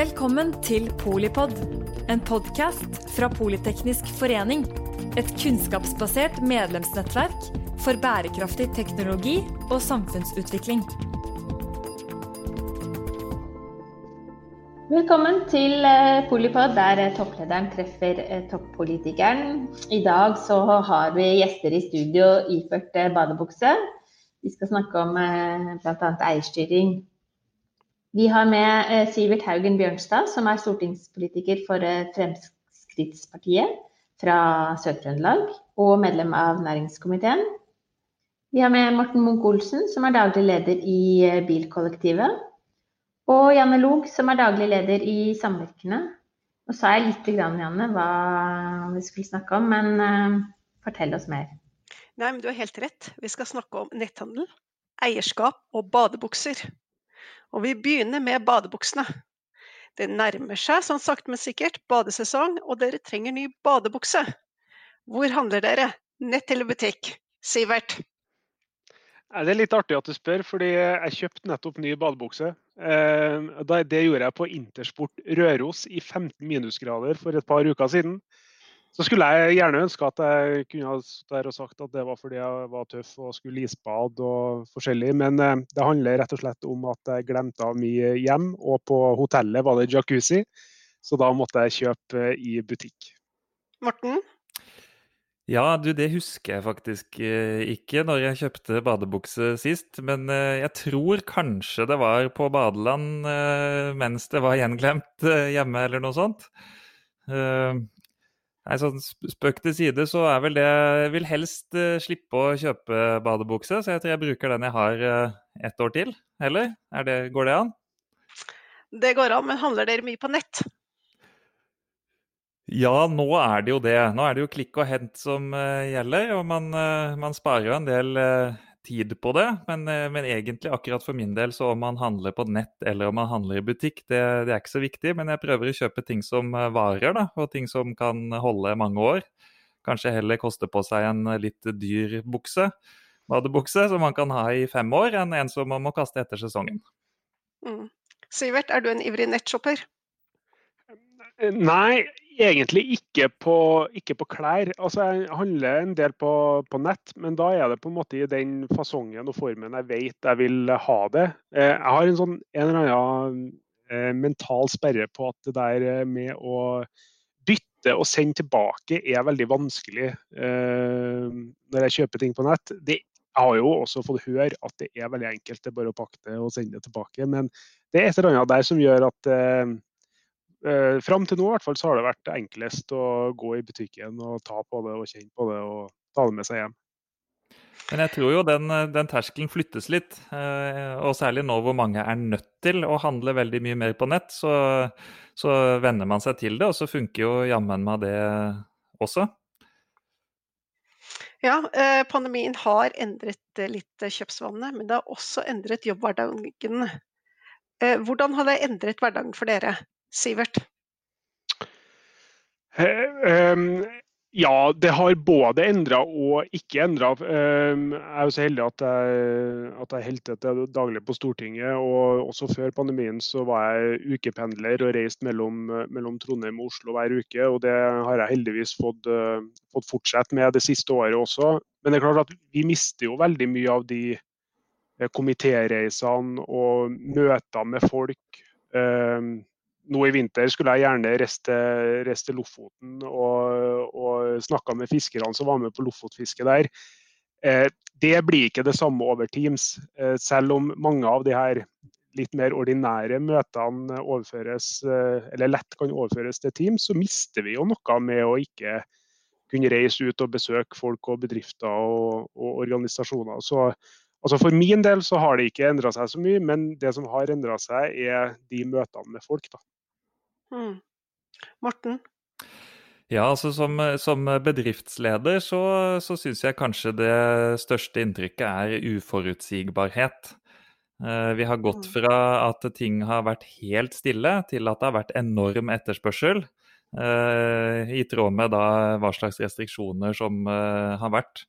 Velkommen til Polipod, en podkast fra Politeknisk forening. Et kunnskapsbasert medlemsnettverk for bærekraftig teknologi og samfunnsutvikling. Velkommen til eh, Polipod, der eh, topplederen treffer eh, toppolitikeren. I dag så har vi gjester i studio iført badebukse. Vi skal snakke om bl.a. eierstyring vi har med eh, Sivert Haugen Bjørnstad, som er stortingspolitiker for eh, Fremskrittspartiet fra Sør-Trøndelag og medlem av næringskomiteen. Vi har med Morten Munch-Olsen, som er daglig leder i eh, Bilkollektivet. Og Janne Log, som er daglig leder i Samvirkene. Nå sa jeg litt, Janne, hva vi skulle snakke om, men fortell oss mer. Nei, men Du har helt rett. Vi skal snakke om netthandel, eierskap og badebukser. Og vi begynner med badebuksene. Det nærmer seg sånn sakte, men sikkert badesesong, og dere trenger ny badebukse. Hvor handler dere? Nett eller butikk? Sivert? Det er litt artig at du spør, fordi jeg kjøpte nettopp ny badebukse. Eh, det gjorde jeg på Intersport Røros i 15 minusgrader for et par uker siden. Så skulle jeg gjerne ønske at jeg kunne ha der og sagt at det var fordi jeg var tøff og skulle isbade og forskjellig, men eh, det handler rett og slett om at jeg glemte av mye hjem, og på hotellet var det jacuzzi, så da måtte jeg kjøpe i butikk. Morten? Ja, du, det husker jeg faktisk eh, ikke når jeg kjøpte badebukse sist. Men eh, jeg tror kanskje det var på badeland mens det var gjenglemt hjemme eller noe sånt. Nei, sånn Spøk til side, så er vel det Jeg vil helst uh, slippe å kjøpe badebukse, så jeg tror jeg bruker den jeg har uh, ett år til. Eller? Det, går det an? Det går an, men handler dere mye på nett? Ja, nå er det jo det. Nå er det jo klikk og hent som uh, gjelder. Og man, man, sparer jo en del tid på det. Men, eh, men, egentlig, akkurat for min del, så om man handler på nett eller om man handler i butikk, det, det, er ikke så viktig. Men jeg prøver å kjøpe ting som eh, varer, da, og ting som kan holde mange år. Kanskje heller koste på seg en litt dyr bukse, badebukse, som man kan ha i fem år, enn en som man må kaste etter sesongen. Mm. Sivert, er du en ivrig nettshopper? Nei, egentlig ikke på, ikke på, klær. Altså, Jeg handler en del på, på, nett, men da er det på en måte i den fasongen og formen jeg vet jeg vil ha det. Eh, jeg har en, sånn, en eller annen eh, mental sperre på at det der med å bytte og sende tilbake er veldig vanskelig eh, når jeg kjøper ting på nett. Det, jeg har jo også fått høre at det er veldig enkelt, det er bare å pakke det og sende det tilbake. Men det er et eller annet der som gjør at eh, eh, Fram til nå i hvert fall, så har det vært enklest å gå i butikken og ta på det og kjenne på det og ta det med seg hjem. Men jeg tror jo den, den terskelen flyttes litt. Eh, og særlig nå hvor mange er nødt til å handle veldig mye mer på nett, så, så venner man seg til det. Og så funker jo jammen meg det også. Ja, eh, pandemien har endret litt kjøpsvannet, men det har også endret jobbhverdagen. Eh, hvordan har det endret hverdagen for dere? Sivert? Um, ja, det har både endra og ikke endra. Um, jeg er jo så heldig at jeg, at jeg holdt til daglig på Stortinget. og Også før pandemien så var jeg ukependler og reiste mellom, mellom Trondheim og Oslo hver uke. og Det har jeg heldigvis fått, fått fortsette med det siste året også. Men det er klart at vi mister jo veldig mye av de eh, komitéreisene og møter med folk. Um, nå i vinter skulle jeg gjerne reist til Lofoten og, og snakka med fiskerne som var med på lofotfiske der. Eh, det blir ikke det samme over Teams. Eh, selv om mange av de her litt mer ordinære møtene overføres, eh, eller lett kan overføres til Teams, så mister vi jo noe med å ikke kunne reise ut og besøke folk og bedrifter og, og organisasjoner. Så Altså For min del så har det ikke endra seg så mye, men det som har endra seg, er de møtene med folk. da. Mm. Morten? Ja, altså som, som bedriftsleder så, så syns jeg kanskje det største inntrykket er uforutsigbarhet. Eh, vi har gått mm. fra at ting har vært helt stille, til at det har vært enorm etterspørsel. Eh, I tråd med da hva slags restriksjoner som eh, har vært.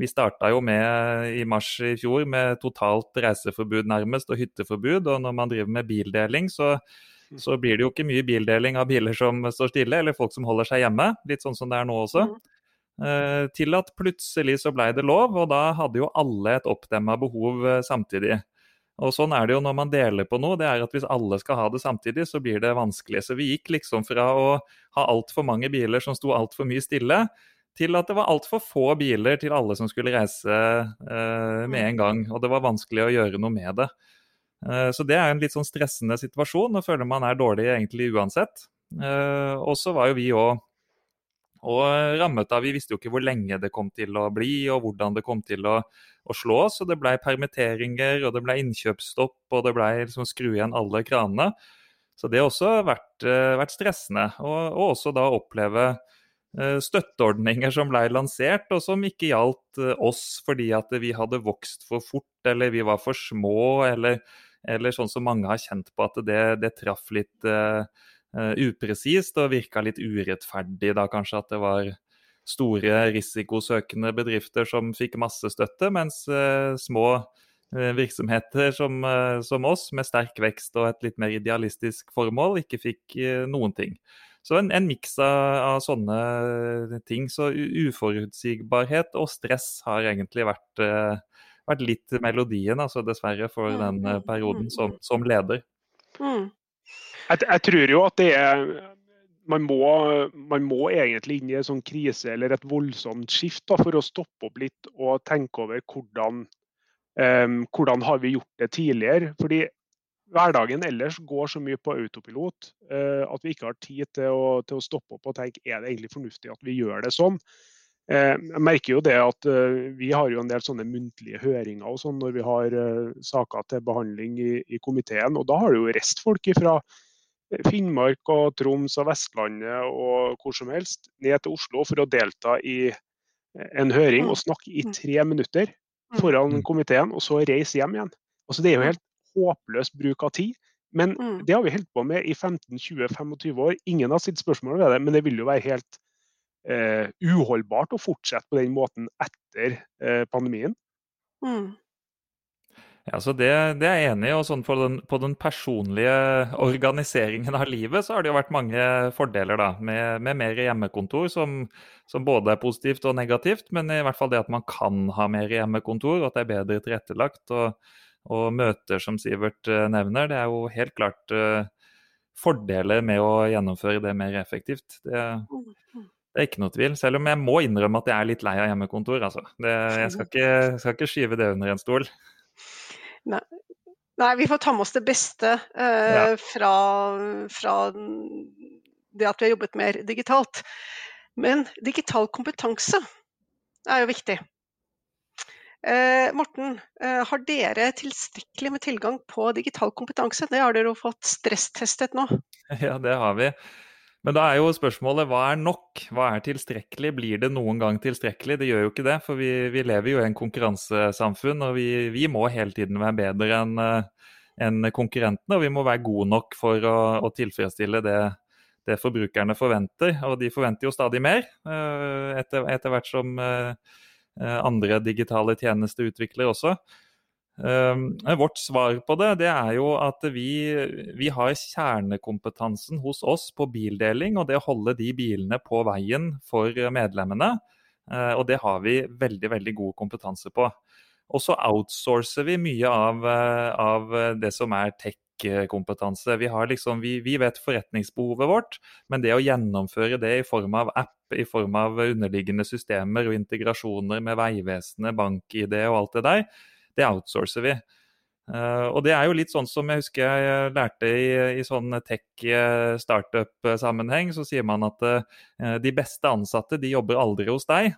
Vi starta jo med i mars i fjor med totalt reiseforbud nærmest, og hytteforbud. Og når man driver med bildeling, så. Så blir det jo ikke mye bildeling av biler som står stille, eller folk som holder seg hjemme. Litt sånn som det er nå også. Mm. Eh, til at plutselig så blei det lov, og da hadde jo alle et oppdemma behov eh, samtidig. Og sånn er det jo når man deler på noe. det er at Hvis alle skal ha det samtidig, så blir det vanskelig. Så vi gikk liksom fra å ha altfor mange biler som sto altfor mye stille, til at det var altfor få biler til alle som skulle reise eh, med en gang. Og det var vanskelig å gjøre noe med det. Eh, så det er en litt sånn stressende situasjon, og føler man er dårlig egentlig uansett. Eh, og så var jo vi òg og rammet av Vi visste jo ikke hvor lenge det kom til å bli, og hvordan det kom til å, å slå. Så det ble permitteringer, og det ble innkjøpsstopp, og det ble liksom skru igjen alle kranene. Så det har også vært, eh, vært stressende. Og, og, også da oppleve støtteordninger som ble lansert, og som ikke gjaldt eh, oss fordi at vi hadde vokst for fort eller vi var for små, eller, eller sånn som mange har kjent på at det, det traff litt uh, upresist og virka litt urettferdig da kanskje at det var store risikosøkende bedrifter som fikk masse støtte, mens uh, små virksomheter som, som, oss med sterk vekst og et litt mer idealistisk formål ikke fikk noen ting. Så en, en miks av, av, sånne ting. Så uforutsigbarhet og stress har egentlig vært, uh, vært litt melodien, altså dessverre, for mm, den uh, perioden som, som leder. Mm. Jeg, jeg, tror jo at det er man må, man må, egentlig inn i en sånn krise eller et voldsomt skift da, for å stoppe opp litt og tenke over hvordan, um, hvordan har vi gjort det tidligere. Fordi hverdagen ellers går så mye på autopilot uh, at vi ikke har tid til å, til å, stoppe opp og tenke er det egentlig fornuftig at vi gjør det sånn. Uh, jeg merker jo det at uh, Vi har jo en del sånne muntlige høringer og sånn når vi har saker til behandling i, i, komiteen. og Da har det jo restfolk fra Finnmark og Troms og Vestlandet og hvor som helst ned til Oslo for å delta i en høring og snakke i mm. tre minutter foran mm. komiteen, og så reise hjem igjen. Altså Det er jo helt håpløs bruk av tid. Men mm. det har vi holdt på med i 15-20-25 år. Ingen har stilt spørsmål ved det, men det vil jo være helt eh, uholdbart å fortsette på den måten etter eh, pandemien. Mm. Ja, så det, det, er jeg enig i. og sånn på den, på den, personlige organiseringen av livet så har det jo vært mange fordeler da, med, med mer hjemmekontor, som, som, både er positivt og negativt. Men i hvert fall det at man kan ha mer hjemmekontor, og at det er bedre tilrettelagt. og og møter, som Sivert eh, nevner, det er jo helt klart uh, fordeler med å gjennomføre det mer effektivt. Det, det, er ikke noe tvil. Selv om jeg må innrømme at jeg er litt lei av hjemmekontor. Altså. Det, jeg skal ikke, skal ikke, skyve det under en stol. Nei. Nei vi får ta med oss det beste uh, ja. fra, fra det at vi har jobbet mer digitalt. Men digital kompetanse er jo viktig. Eh, Morten, eh, har dere tilstrekkelig med tilgang på digital kompetanse? Det har dere jo fått stresstestet nå. Ja, det har vi. Men da er jo spørsmålet hva er nok? Hva er tilstrekkelig? Blir det noen gang tilstrekkelig? Det gjør jo ikke det, for vi, vi lever jo i en konkurransesamfunn, og vi, vi må hele tiden være bedre enn en konkurrentene. Og vi må være gode nok for å, å tilfredsstille det, det, forbrukerne forventer. Og de forventer jo stadig mer eh, etter, etter hvert som Eh, andre digitale tjenesteutviklere også. Um, vårt svar på det, det er jo at vi, vi, har kjernekompetansen hos oss på bildeling og det å holde de bilene på veien for medlemmene. Uh, og det har vi veldig, veldig god kompetanse på. Og så outsourcer vi mye av, av det som er tech kompetanse. Vi, liksom, vi, vi, vet forretningsbehovet vårt, men det å gjennomføre det i form av app, i form av underliggende systemer og integrasjoner med Vegvesenet, bank-ID og alt det der, det outsourcer vi. Uh, og det er jo litt sånn som jeg husker jeg lærte i, i sånn tech-startup-sammenheng. Så sier man at uh, de beste ansatte de jobber aldri hos deg.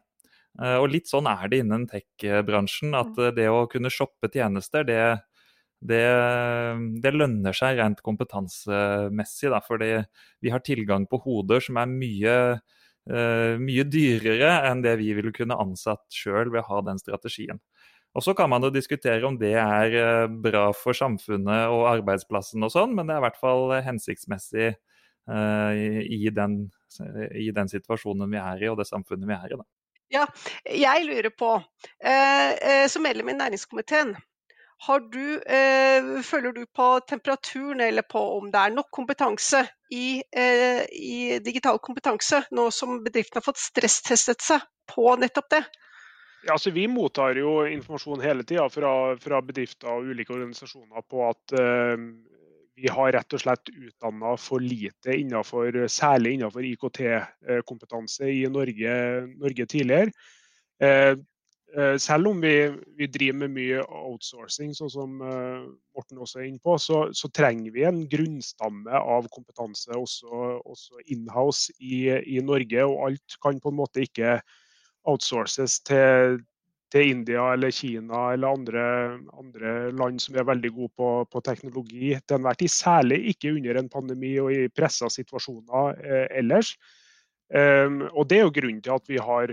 Uh, og litt sånn er det innen tech-bransjen. At det å kunne shoppe tjenester, det, det, det, lønner seg rent kompetansemessig. Da, fordi vi har tilgang på hoder som er mye, uh, mye dyrere enn det vi ville kunne ansatt sjøl ved å ha den strategien. Og Så kan man jo diskutere om det er uh, bra for samfunnet og arbeidsplassen, og sånn, men det er i hvert fall hensiktsmessig uh, i, i, den, i, den, situasjonen vi er i og det samfunnet vi er i. Da. Ja, jeg lurer på, som medlem i næringskomiteen, du, eh, føler du på temperaturen eller på om det er nok kompetanse i, eh, i digital kompetanse, nå som bedriften har fått stresstestet seg på nettopp det? Ja, altså Vi mottar jo informasjon hele tida fra, fra, bedrifter og ulike organisasjoner på at eh, vi har rett og slett utdanna for lite innenfor, særlig innenfor IKT-kompetanse i Norge, Norge tidligere. Eh, selv om vi, vi, driver med mye outsourcing, sånn som uh, Morten også er inne på, så, så, trenger vi en grunnstamme av kompetanse også, også inhouse i, i, Norge. Og alt kan på en måte ikke outsources til, til India eller Kina eller andre, andre, land som er veldig gode på, på teknologi til enhver tid. Særlig ikke under en pandemi og i pressa situasjoner eh, ellers. Um, og Det er jo grunnen til at vi har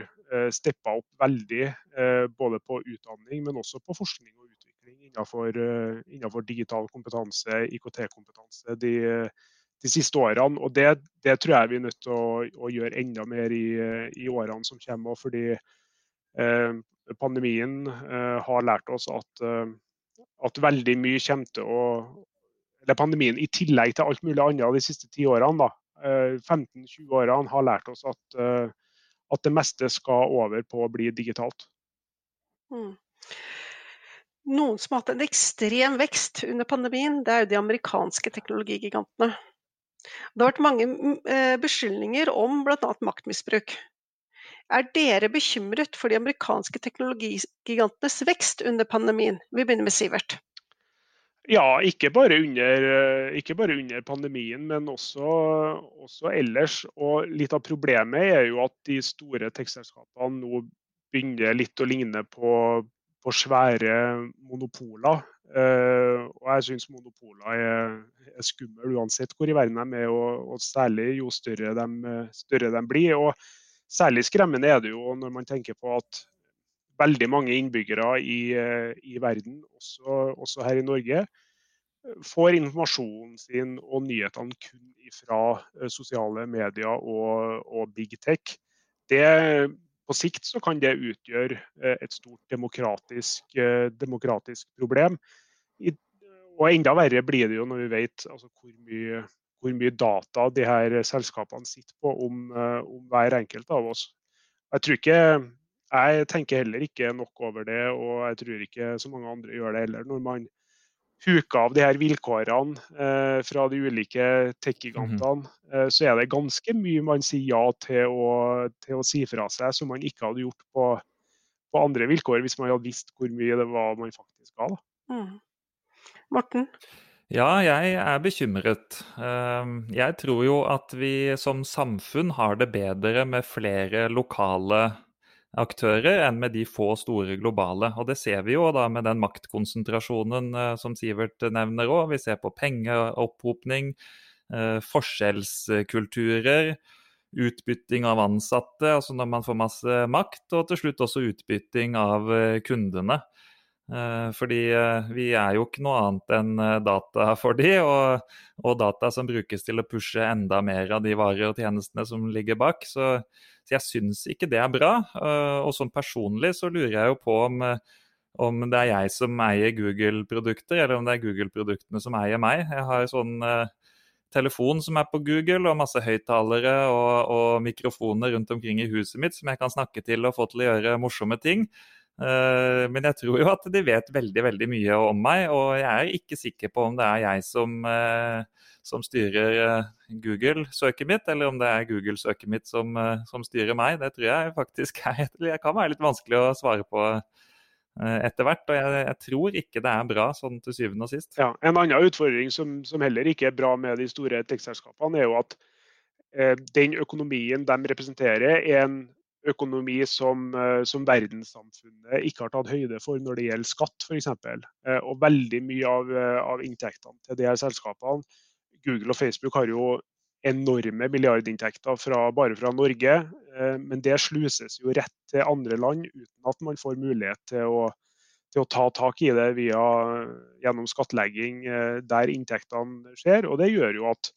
steppa opp veldig uh, både på utdanning, men også på forskning og utvikling innenfor, uh, innenfor digital kompetanse, IKT-kompetanse, de, de, siste årene. Og det, det, tror jeg vi er nødt til å, å gjøre enda mer i, i, årene som kommer. Fordi pandemien har lært oss at, at veldig mye kommer til å eller pandemien i tillegg til alt mulig annet de siste ti årene da, 15-20 eh, årene har lært oss at, eh, at, det meste skal over på å bli digitalt. Mm. Noen som har hatt en ekstrem vekst under pandemien, det er jo de amerikanske teknologigigantene. Det har vært mange mm, eh, beskyldninger om bl.a. maktmisbruk. Er dere bekymret for de amerikanske teknologigigantenes vekst under pandemien? Vi begynner med Sivert. Ja, ikke bare, under, eh, ikke bare under, pandemien, men også, også, ellers. Og litt av problemet er jo at de store tekstselskapene nå begynner litt å ligne på, på svære monopoler. Uh, og jeg syns monopoler er, er skumle uansett hvor i verden de er, og, og særlig jo større de, større de blir. Og særlig skremmende er det jo når man tenker på at veldig mange innbyggere i, eh, i verden, også, også, her i Norge, får informasjonen sin og nyhetene kun fra eh, sosiale medier og, og, big tech. Det, på sikt kan det utgjøre eh, et stort demokratisk, demokratisk problem. I, og enda verre blir det jo når vi vet altså, hvor, mye, hvor, mye, data de her selskapene sitter på om, om hver enkelt av oss. Jeg tror ikke jeg tenker heller ikke nok over det, og jeg tror ikke så mange andre gjør det heller. Når man huker av de her vilkårene eh, fra de ulike tech-gigantene, mm. eh, så er det ganske mye man sier ja til å, til å si fra seg som man ikke hadde gjort på, på, andre vilkår, hvis man hadde visst hvor mye det var man faktisk ga. Mm. Morten? Ja, jeg er bekymret. Ehm, jeg tror jo at vi som samfunn har det bedre med flere lokale aktører enn med de få store globale. Og Det ser vi jo da med den maktkonsentrasjonen eh, som Sivert nevner òg. Vi ser på pengeopphopning, eh, forskjellskulturer, utbytting av ansatte, altså når man får masse makt, og til slutt også utbytting av eh, kundene. Fordi vi er jo ikke noe annet enn data for de, og, og data som brukes til å pushe enda mer av de varer og tjenestene som ligger bak. Så så jeg syns ikke det er bra. Eh, og sånn personlig så lurer jeg jo på om, eh, om det er jeg som eier Google-produkter, eller om det er Google-produktene som eier meg. Jeg har sånn telefon som er på Google, og masse høyttalere og, og, mikrofoner rundt omkring i huset mitt som jeg kan snakke til og få til å gjøre morsomme ting. Uh, men jeg tror jo at de vet veldig veldig mye om meg, og jeg er ikke sikker på om det er jeg som uh, som styrer eh, Google-søket mitt, eller om det er Google-søket mitt som, eh, som, styrer meg. Det tror jeg faktisk er, jeg kan være litt vanskelig å svare på eh, etter hvert. Og jeg, jeg, tror ikke det er bra sånn til syvende og sist. Ja, en annen utfordring som, som heller ikke er bra med de store tekstselskapene, er jo at eh, den økonomien de representerer, er en økonomi som, som, verdenssamfunnet ikke har tatt høyde for når det gjelder skatt f.eks. Eh, og veldig mye av, av inntektene til de her selskapene Google og Facebook har jo enorme milliardinntekter fra, bare fra Norge, eh, men det sluses jo rett til andre land uten at man får mulighet til å, til å ta tak i det via, gjennom skattlegging eh, der inntektene skjer. Og det gjør jo at,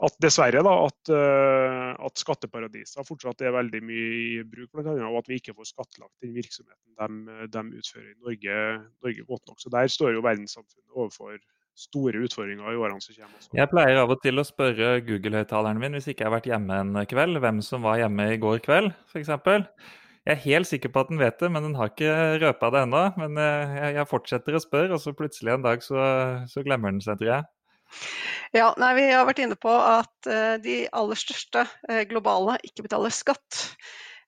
at dessverre da, at, uh, at, skatteparadiser fortsatt er veldig mye i bruk, blant annet, og at vi ikke får skattlagt den virksomheten de, de utfører i Norge, Norge, godt nok. Så Der står jo verdenssamfunnet overfor store utfordringer i årene som kommer. Også. Jeg pleier av og til å spørre Google-høyttaleren min hvis ikke jeg har vært hjemme en kveld, hvem som var hjemme i går kveld, f.eks. Jeg er helt sikker på at den vet det, men den har ikke røpa det ennå. Men eh, jeg, jeg, fortsetter å spørre, og så plutselig en dag så, så glemmer den seg, tror jeg. Ja, nei, Vi har vært inne på at uh, de aller største uh, globale ikke betaler skatt.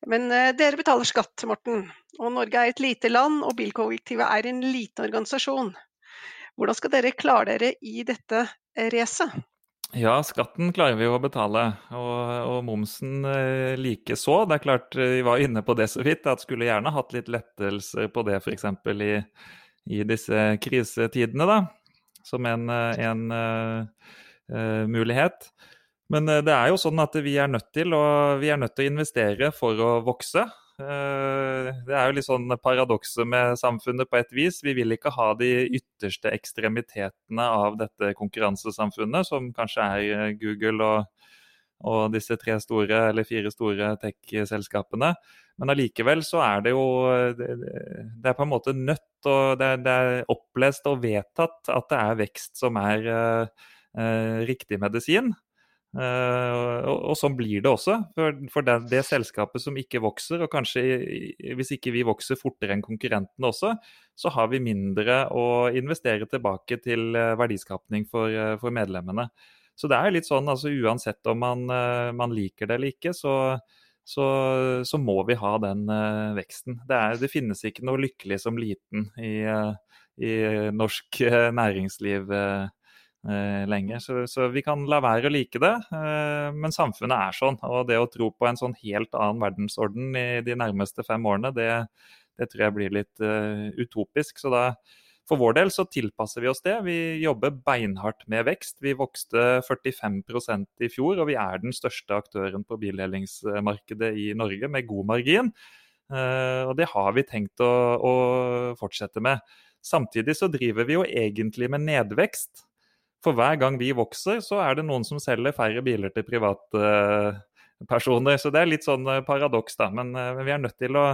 Men uh, dere betaler skatt, Morten. Og Norge er et lite land, og bilkollektivet er en liten organisasjon. Hvordan skal dere klare dere i dette racet? Ja, skatten klarer vi jo å betale, og, og momsen eh, likeså. Det er klart, Vi var inne på det så vidt, at skulle gjerne hatt litt lettelser på det f.eks. I, i disse krisetidene, da som en, eh, en uh, mulighet. Men det er jo sånn at vi er nødt til, å, nødt til å investere for å vokse. Det er jo litt sånn paradokset med samfunnet på et vis. Vi vil ikke ha de ytterste ekstremitetene av dette konkurransesamfunnet, som kanskje er Google og, og disse tre store eller fire store tech-selskapene. Men allikevel så er det jo Det er på en måte nødt og det, det er opplest og vedtatt at det er vekst som er uh, riktig medisin. Uh, og, og, sånn blir det også. For, for det, det, selskapet som ikke vokser, og kanskje hvis ikke vi vokser fortere enn konkurrentene også, så har vi mindre å investere tilbake til verdiskapning for, for medlemmene. Så det er litt sånn, altså uansett om man, man liker det eller ikke, så, så, så, må vi ha den uh, veksten. Det, er, det, finnes ikke noe lykkelig som liten i, uh, i norsk uh, næringsliv lenger. Så, så, vi kan la være å like det, men samfunnet er sånn. Og det å tro på en sånn helt annen verdensorden i de nærmeste fem årene, det, det tror jeg blir litt utopisk. Så da for vår del så tilpasser vi oss det. Vi jobber beinhardt med vekst. Vi vokste 45% i fjor, og vi er den største aktøren på bildelingsmarkedet i Norge med god margin. Eh, og det har vi tenkt å, å fortsette med. Samtidig så driver vi jo egentlig med nedvekst. For hver gang vi vokser, så er det noen som selger færre biler til privatpersoner. Så det er litt sånn paradoks, da. Men eh, vi er nødt til å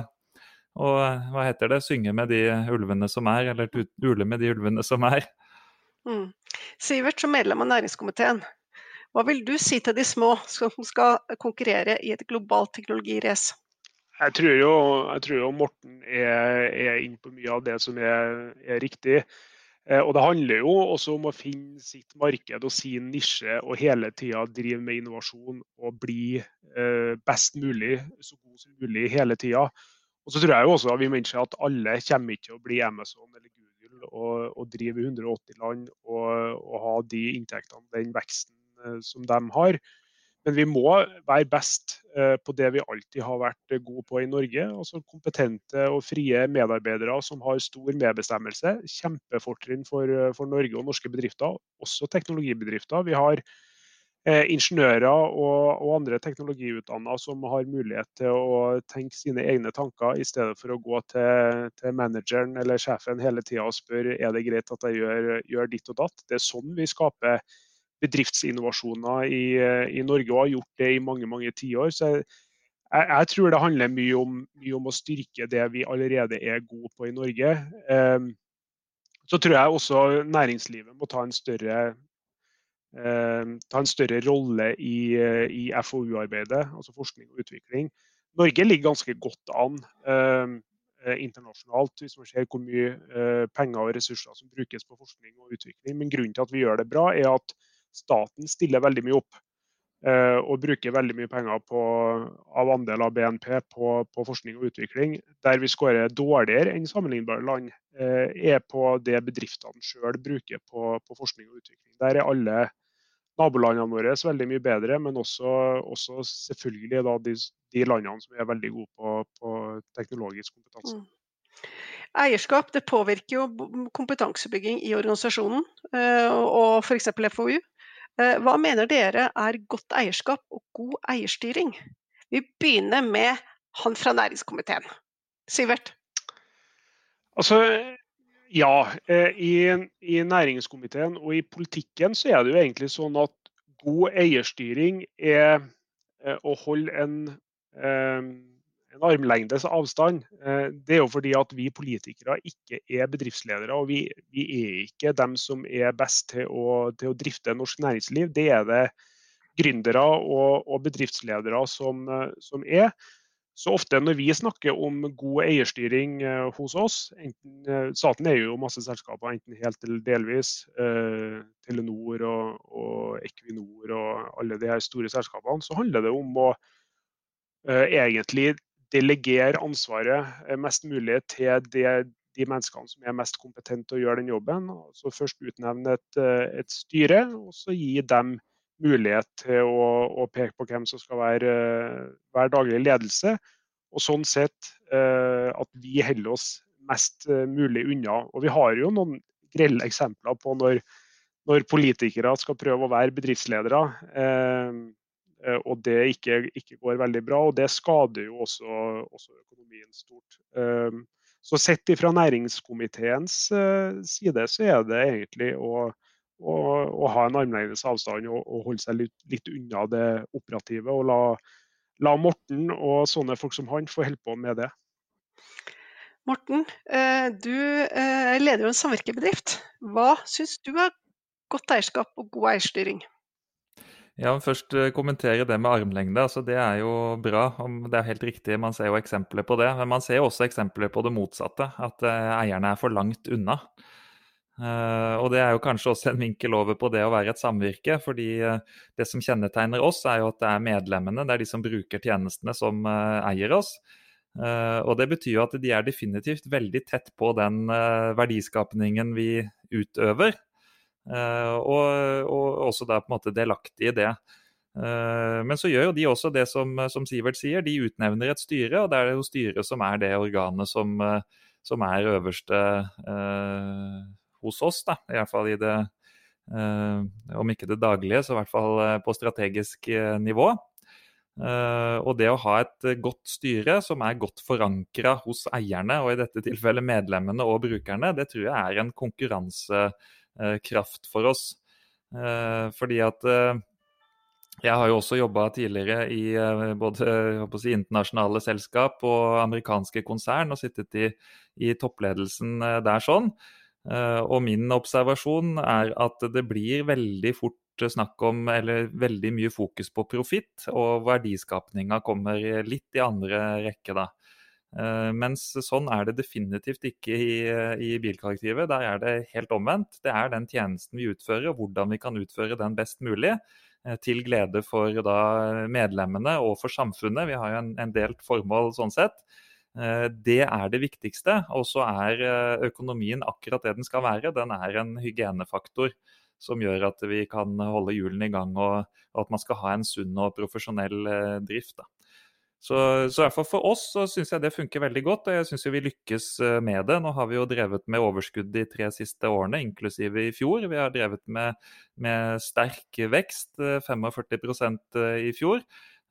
og hva heter det, synge med de ulvene som er, eller ule med de ulvene som er. Mm. Sivert, som medlem av næringskomiteen, hva vil du si til de små som skal konkurrere i et globalt teknologirace? Jeg tror jo, jeg tror jo Morten er, er inne på mye av det som er, er riktig. Eh, og Det handler jo også om å finne sitt marked og sin nisje og hele tida drive med innovasjon og bli eh, best mulig, så god som mulig hele tida. Og så tror jeg jo også at vi mennesker at alle kommer ikke til å bli Amazon eller Google og, og drive 180 land og, og, ha de inntektene, den veksten eh, som de har. Men vi må være best eh, på det vi alltid har vært gode på i Norge. altså Kompetente og frie medarbeidere som har stor medbestemmelse. Kjempefortrinn for, for Norge og norske bedrifter, også teknologibedrifter. Vi har Eh, ingeniører og, og andre teknologiutdanna som har mulighet til å tenke sine egne tanker, i stedet for å gå til, til manageren eller sjefen hele tida og spørre er det greit at jeg gjør, gjør, ditt og datt. Det er sånn vi skaper bedriftsinnovasjoner i, i Norge og har gjort det i mange mange tiår. Så jeg, jeg, tror det handler mye om, mye om, å styrke det vi allerede er gode på i Norge. Um, så tror jeg også næringslivet må ta en større Eh, ta en større rolle i, eh, i FoU-arbeidet, altså forskning og utvikling. Norge ligger ganske godt an eh, internasjonalt, hvis man ser hvor mye penger og ressurser som brukes på forskning og utvikling. Men grunnen til at vi gjør det bra, er at staten stiller veldig mye opp. Og bruker veldig mye penger på, av andel av BNP på, på, forskning og utvikling. Der vi skårer dårligere enn sammenlignbare land, er på det bedriftene sjøl bruker på, på, forskning og utvikling. Der er alle nabolandene våre veldig mye bedre, men også, også selvfølgelig de, de, landene som er veldig gode på, på teknologisk kompetanse. Mm. Eierskap det påvirker jo kompetansebygging i organisasjonen, eh, og f.eks. FoU. Eh, hva mener dere er godt eierskap og god eierstyring? Vi begynner med han fra næringskomiteen. Sivert? Altså, ja, eh, i, i, næringskomiteen og i politikken så er det jo egentlig sånn at god eierstyring er å holde en, en armlengdes avstand. Det er jo fordi at vi politikere ikke er bedriftsledere. Og vi, vi er ikke dem som er best til å, til å, drifte norsk næringsliv. Det er det gründere og, og bedriftsledere som, som er. Så ofte når vi snakker om god eierstyring eh, hos oss, enten, eh, staten eier jo masse selskaper, enten helt eller delvis, eh, Telenor og, og, Equinor og alle de her store selskapene, så handler det om å eh, egentlig delegere ansvaret eh, mest mulig til det, de menneskene som er mest kompetente til å gjøre den jobben. Så først utnevne et, et styre, og så gi dem mulighet til å, å, peke på hvem som skal være, være daglig ledelse. Og sånn sett eh, at vi holder oss mest eh, mulig unna. Og vi har jo noen grelle eksempler på når, når politikere skal prøve å være bedriftsledere, eh, eh og det ikke, ikke, går veldig bra. Og det skader jo også, også økonomien stort. Eh, så sett fra næringskomiteens eh, side så er det egentlig å å ha en armlengdes avstand og, og, holde seg litt, litt, unna det operative. Og la, la, Morten og sånne folk som han få holde på med det. Morten, eh, du eh, leder jo en samvirkebedrift. Hva syns du er godt eierskap og god eierstyring? Ja, Først eh, kommentere det med armlengde. altså Det er jo bra. Det er helt riktig, man ser jo eksempler på det. Men man ser jo også eksempler på det motsatte. At eierne er for langt unna. Uh, og det er jo kanskje også en vinkel over på det å være et samvirke. fordi det som kjennetegner oss, er jo at det er medlemmene, det er de som bruker tjenestene, som eier oss. og det betyr jo at de er definitivt veldig tett på den verdiskapningen vi utøver. Og, og, også da på en måte delaktig i det. Men så gjør jo de også det som, som Sivert sier, de utnevner et styre, og det er jo styret som er det organet som, som er øverste hos oss, da, i hvert fall i det eh, Om ikke det daglige, så i hvert fall eh, på strategisk eh, nivå. og det å ha et godt styre som er godt forankra hos eierne, og i dette tilfellet medlemmene og brukerne, det tror jeg er en konkurransekraft for oss. fordi at jeg har jo også jobba tidligere i både si, internasjonale selskap og amerikanske konsern og sittet i, i toppledelsen der sånn. Eh, og min observasjon er at det blir veldig fort snakk om, eller veldig mye fokus på profitt, og verdiskapninga kommer litt i andre rekke, da. Uh, mens sånn er det definitivt ikke i, i, bilkollektivet. Der er det helt omvendt. Det er den tjenesten vi utfører, og hvordan vi kan utføre den best mulig. Uh, til glede for da, medlemmene og for samfunnet. Vi har jo en, en delt formål sånn sett. Eh, det er det viktigste. Og så er eh, økonomien akkurat det den skal være. Den er en hygienefaktor som gjør at vi kan holde hjulene i gang, og, at man skal ha en sunn og profesjonell eh, drift. Da. Så, så i hvert fall for oss så syns jeg det funker veldig godt, og jeg syns vi lykkes med det. Nå har vi jo drevet med overskudd de tre siste årene, inklusive i fjor. Vi har drevet med, med sterk vekst, 45% i fjor.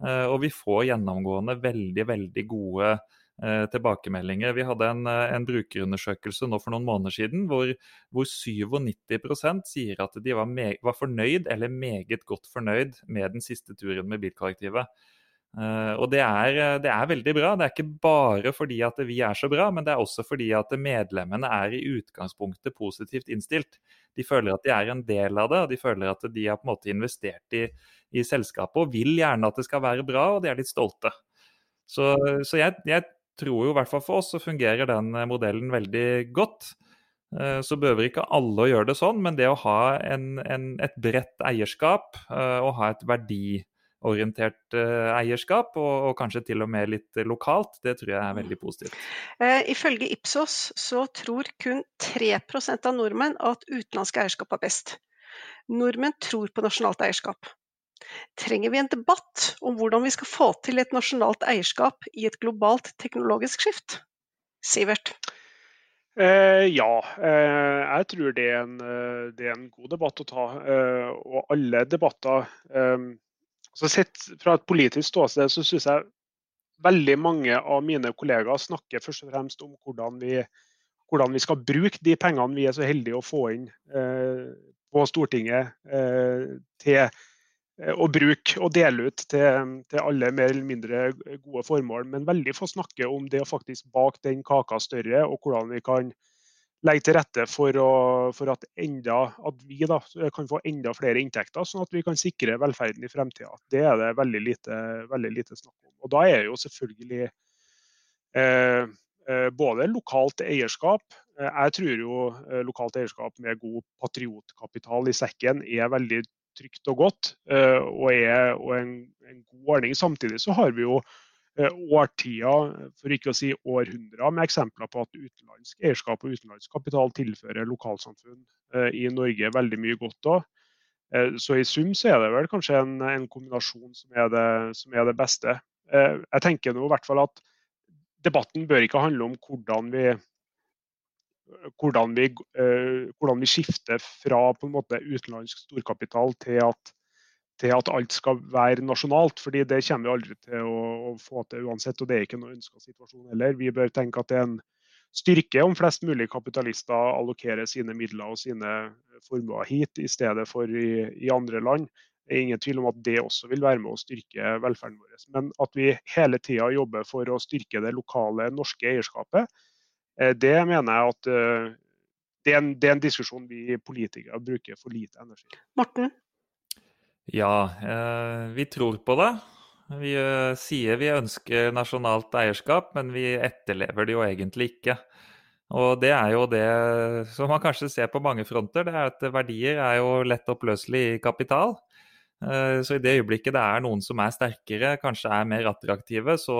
Og vi får gjennomgående veldig, veldig gode Eh, tilbakemeldinger. Vi hadde en, eh, en, brukerundersøkelse nå for noen måneder siden hvor, hvor 97% sier at de var, var, fornøyd eller meget godt fornøyd med den siste turen med bilkollektivet. Uh, og det er, det er, veldig bra. Det er ikke bare fordi at vi er så bra, men det er også fordi at medlemmene er i utgangspunktet positivt innstilt. De føler at de er en del av det, og de føler at de har på en måte investert i, i selskapet og vil gjerne at det skal være bra, og de er litt stolte. Så, så jeg, jeg, tror jo i hvert fall for oss så fungerer den eh, modellen veldig godt. Eh, så behøver ikke alle å gjøre det sånn, men det å ha en, en, et bredt eierskap eh, og ha et verdiorientert eierskap, og, og, kanskje til og med litt lokalt, det tror jeg er veldig positivt. ifølge Ipsos så tror kun 3% av nordmenn at utenlandsk eierskap er best. Nordmenn tror på nasjonalt eierskap. Trenger vi en debatt om hvordan vi skal få til et nasjonalt eierskap i et globalt teknologisk skift? Sivert? Eh, ja, eh, jeg tror det er, en, eh, det er, en, god debatt å ta. Eh, og alle debatter eh, så Sett fra et politisk ståsted så syns jeg veldig mange av mine kollegaer snakker først og fremst om hvordan vi, hvordan vi skal bruke de pengene vi er så heldige å få inn eh, på Stortinget til å bruke og dele ut til, til, alle mer eller mindre gode formål. Men veldig få snakke om det å faktisk bake den kaka større, og hvordan vi kan legge til rette for, å, for at, enda, at, vi da, kan få enda flere inntekter, sånn at vi kan sikre velferden i fremtida. Det er det veldig lite, veldig lite snakk om. Og Da er jo selvfølgelig eh, eh både lokalt eierskap eh, Jeg tror jo eh, lokalt eierskap med god patriotkapital i sekken er veldig trygt og godt, og er og en, en god ordning. Samtidig så har vi jo årtier, for ikke å si århundrer, med eksempler på at utenlandsk eierskap og utenlandsk kapital tilfører lokalsamfunn eh, i Norge veldig mye godt òg. Eh, så i sum så er det vel kanskje en, en kombinasjon som er, det, som er, det, beste. Jeg tenker nå i hvert fall at debatten bør ikke handle om hvordan vi, hvordan vi, hvordan vi skifter fra på en måte utenlandsk storkapital til at til at alt skal være nasjonalt. fordi det kommer vi aldri til å, å, få til uansett. Og det er ikke noe ønska situasjon heller. Vi bør tenke at det er en styrke om flest mulig kapitalister allokerer sine midler og sine formuer hit, i stedet for i, i, andre land. Det er ingen tvil om at det også vil være med å styrke velferden vår. Men at vi hele tida jobber for å styrke det lokale norske eierskapet, eh, det mener jeg at eh, det er, en, det er en diskusjon vi politikere bruker for lite energi. Morten? Ja, eh, vi tror på det. Vi eh, sier vi ønsker nasjonalt eierskap, men vi etterlever det jo egentlig ikke. Og det er jo det som man kanskje ser på mange fronter, det er at verdier er jo lett oppløselig i kapital. Eh, så i det øyeblikket det er noen som er sterkere, kanskje er mer attraktive, så,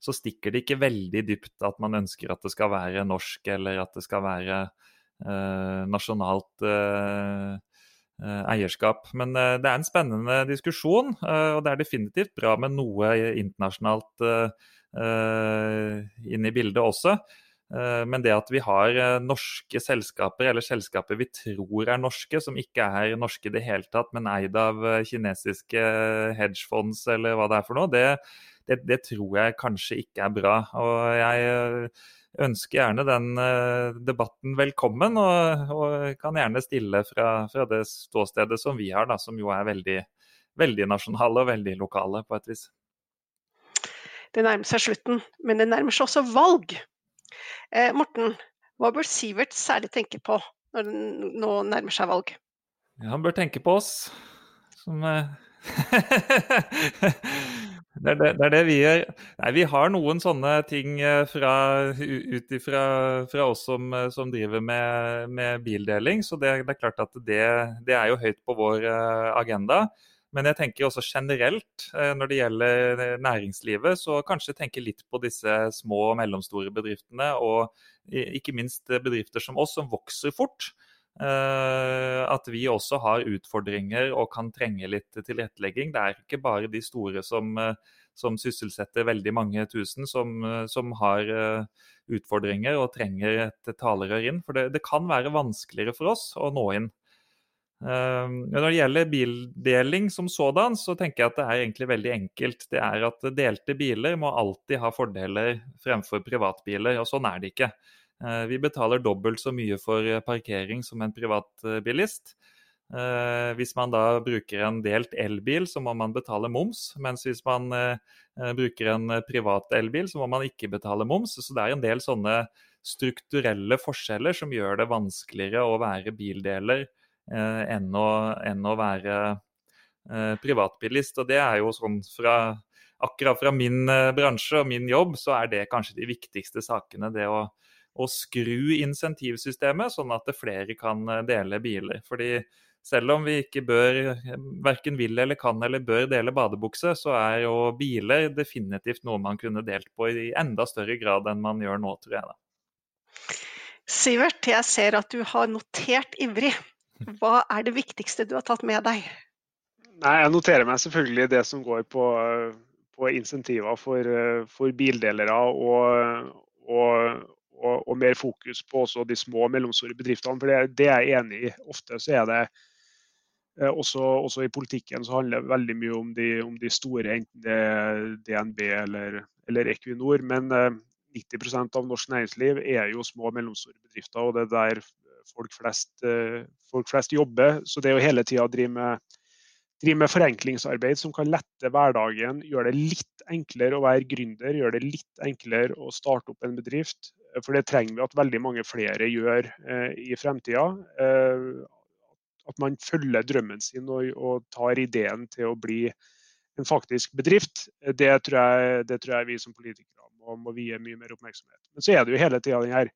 så stikker det ikke veldig dypt at man ønsker at det skal være norsk, eller at det skal være eh, nasjonalt eh, eierskap. Men eh, det er en spennende diskusjon, eh, og det er definitivt bra med noe internasjonalt inn i bildet også. Men det at vi har norske selskaper, eller selskaper vi tror er norske, som ikke er norske i det hele tatt, men eid av kinesiske hedgefonds eller hva det er for noe, det, det, det tror jeg kanskje ikke er bra. Og jeg ønsker gjerne den debatten velkommen, og, og, kan gjerne stille fra, fra, det ståstedet som vi har, da, som jo er veldig, veldig nasjonale og veldig lokale på et vis. Det nærmer seg slutten, men det nærmer seg også valg. Eh, Morten, hva bør Sivert særlig tenke på når det nå nærmer seg valg? Ja, han bør tenke på oss som eh, Det er det, det er det, vi gjør. Nei, vi har noen sånne ting eh, ut ifra fra oss som, eh, som driver med, med, bildeling, så det, det, er klart at det, er jo høyt på vår agenda. Men jeg tenker også generelt når det gjelder næringslivet, så kanskje tenke litt på disse små og mellomstore bedriftene, og ikke minst bedrifter som oss, som vokser fort. At vi også har utfordringer og kan trenge litt tilrettelegging. Det er ikke bare de store som som sysselsetter veldig mange tusen, som, eh, som har utfordringer og trenger et talerør inn. For det, det, kan være vanskeligere for oss å nå inn. Uh, når det gjelder bildeling som sådan, så tenker jeg at det er egentlig veldig enkelt. Det er at delte biler må alltid ha fordeler fremfor privatbiler, og sånn er det ikke. Uh, vi betaler dobbelt så mye for parkering som en privatbilist. Eh, hvis man da bruker en delt elbil, så må man betale moms. Mens hvis man eh, eh, bruker en privat elbil, så må man ikke betale moms. Så det er en del sånne strukturelle forskjeller som gjør det vanskeligere å være bildeler enn å, enn å være privatbilist. Og det er jo sånn fra akkurat fra min bransje og min jobb, så er det kanskje de viktigste sakene. Det å, å skru insentivsystemet, sånn at flere kan dele biler. Fordi selv om vi ikke bør, verken vil eller kan eller bør dele badebukse, så er jo biler definitivt noe man kunne delt på i enda større grad enn man gjør nå, tror jeg. da. Sivert, jeg ser at du har notert ivrig. Hva er det viktigste du har tatt med deg? Nei, Jeg noterer meg selvfølgelig det som går på, på insentiver for, for bildelere og, og, og, og, mer fokus på også de små og mellomstore bedriftene. For det, det er jeg enig i. Ofte så er det Eh, også, også, i politikken så handler det veldig mye om de, om de store, enten det er DNB eller, eller Equinor. Men 90 eh, av norsk næringsliv er jo små og mellomstore bedrifter, og det er der folk flest, eh, folk flest jobber. Så det å hele tida drive med, drive med forenklingsarbeid som kan lette hverdagen, gjøre det litt enklere å være gründer, gjøre det litt enklere å starte opp en bedrift. For det trenger vi at veldig mange flere gjør eh, i fremtida. Eh, at man følger drømmen sin og, og, tar ideen til å bli en faktisk bedrift. Det tror jeg, det tror jeg vi som politikere må, må vie mye mer oppmerksomhet. Men så er det jo hele tida den her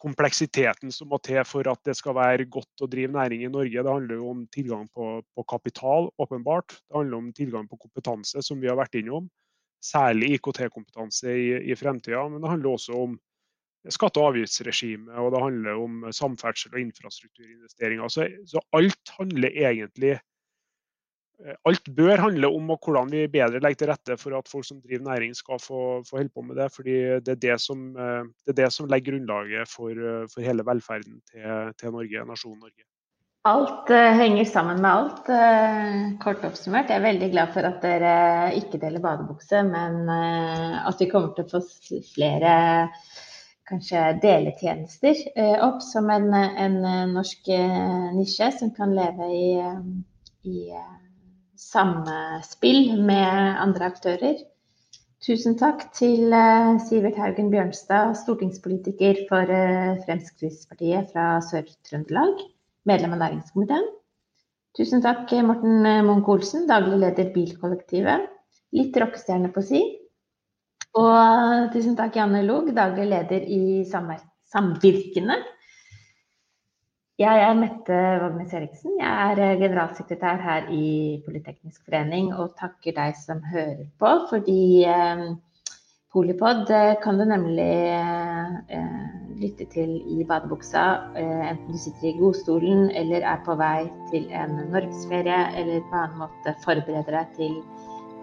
kompleksiteten som må til for at det skal være godt å drive næring i Norge. Det handler jo om tilgang på, på, kapital, åpenbart. Det handler om tilgang på kompetanse, som vi har vært innom. Særlig IKT-kompetanse i, i fremtida. Men det handler også om skatte- og avgiftsregime, og det handler om samferdsel og infrastrukturinvesteringer. Så, så alt handler egentlig alt bør handle om hvordan vi bedre legger til rette for at folk som driver næring skal få, få holde på med det. fordi det er det som, eh, det er det som legger grunnlaget for, eh, for hele velferden til, til, Norge, nasjonen Norge. Alt uh, henger sammen med alt, uh, kort oppsummert. Jeg er veldig glad for at dere ikke deler badebukse, men uh, at vi kommer til å få flere kanskje deletjenester opp som en, en norsk nisje som kan leve i, i samspill med andre aktører. Tusen takk til eh, Sivert Haugen Bjørnstad, stortingspolitiker for eh, Fremskrittspartiet fra Sør-Trøndelag, medlem av næringskomiteen. Tusen takk Morten Munch Olsen, daglig leder Bilkollektivet. Litt rockestjerne på si. Og tusen takk Janne Log, daglig leder i Samvirkene. Jeg er Mette Vågnes Eriksen. Jeg er eh, generalsekretær her i Politeknisk forening og takker deg som hører på, fordi eh, Polipod eh, kan du nemlig eh, lytte til i badebuksa, eh, enten du sitter i godstolen eller er på vei til en norgesferie, eller på annen måte forbereder deg til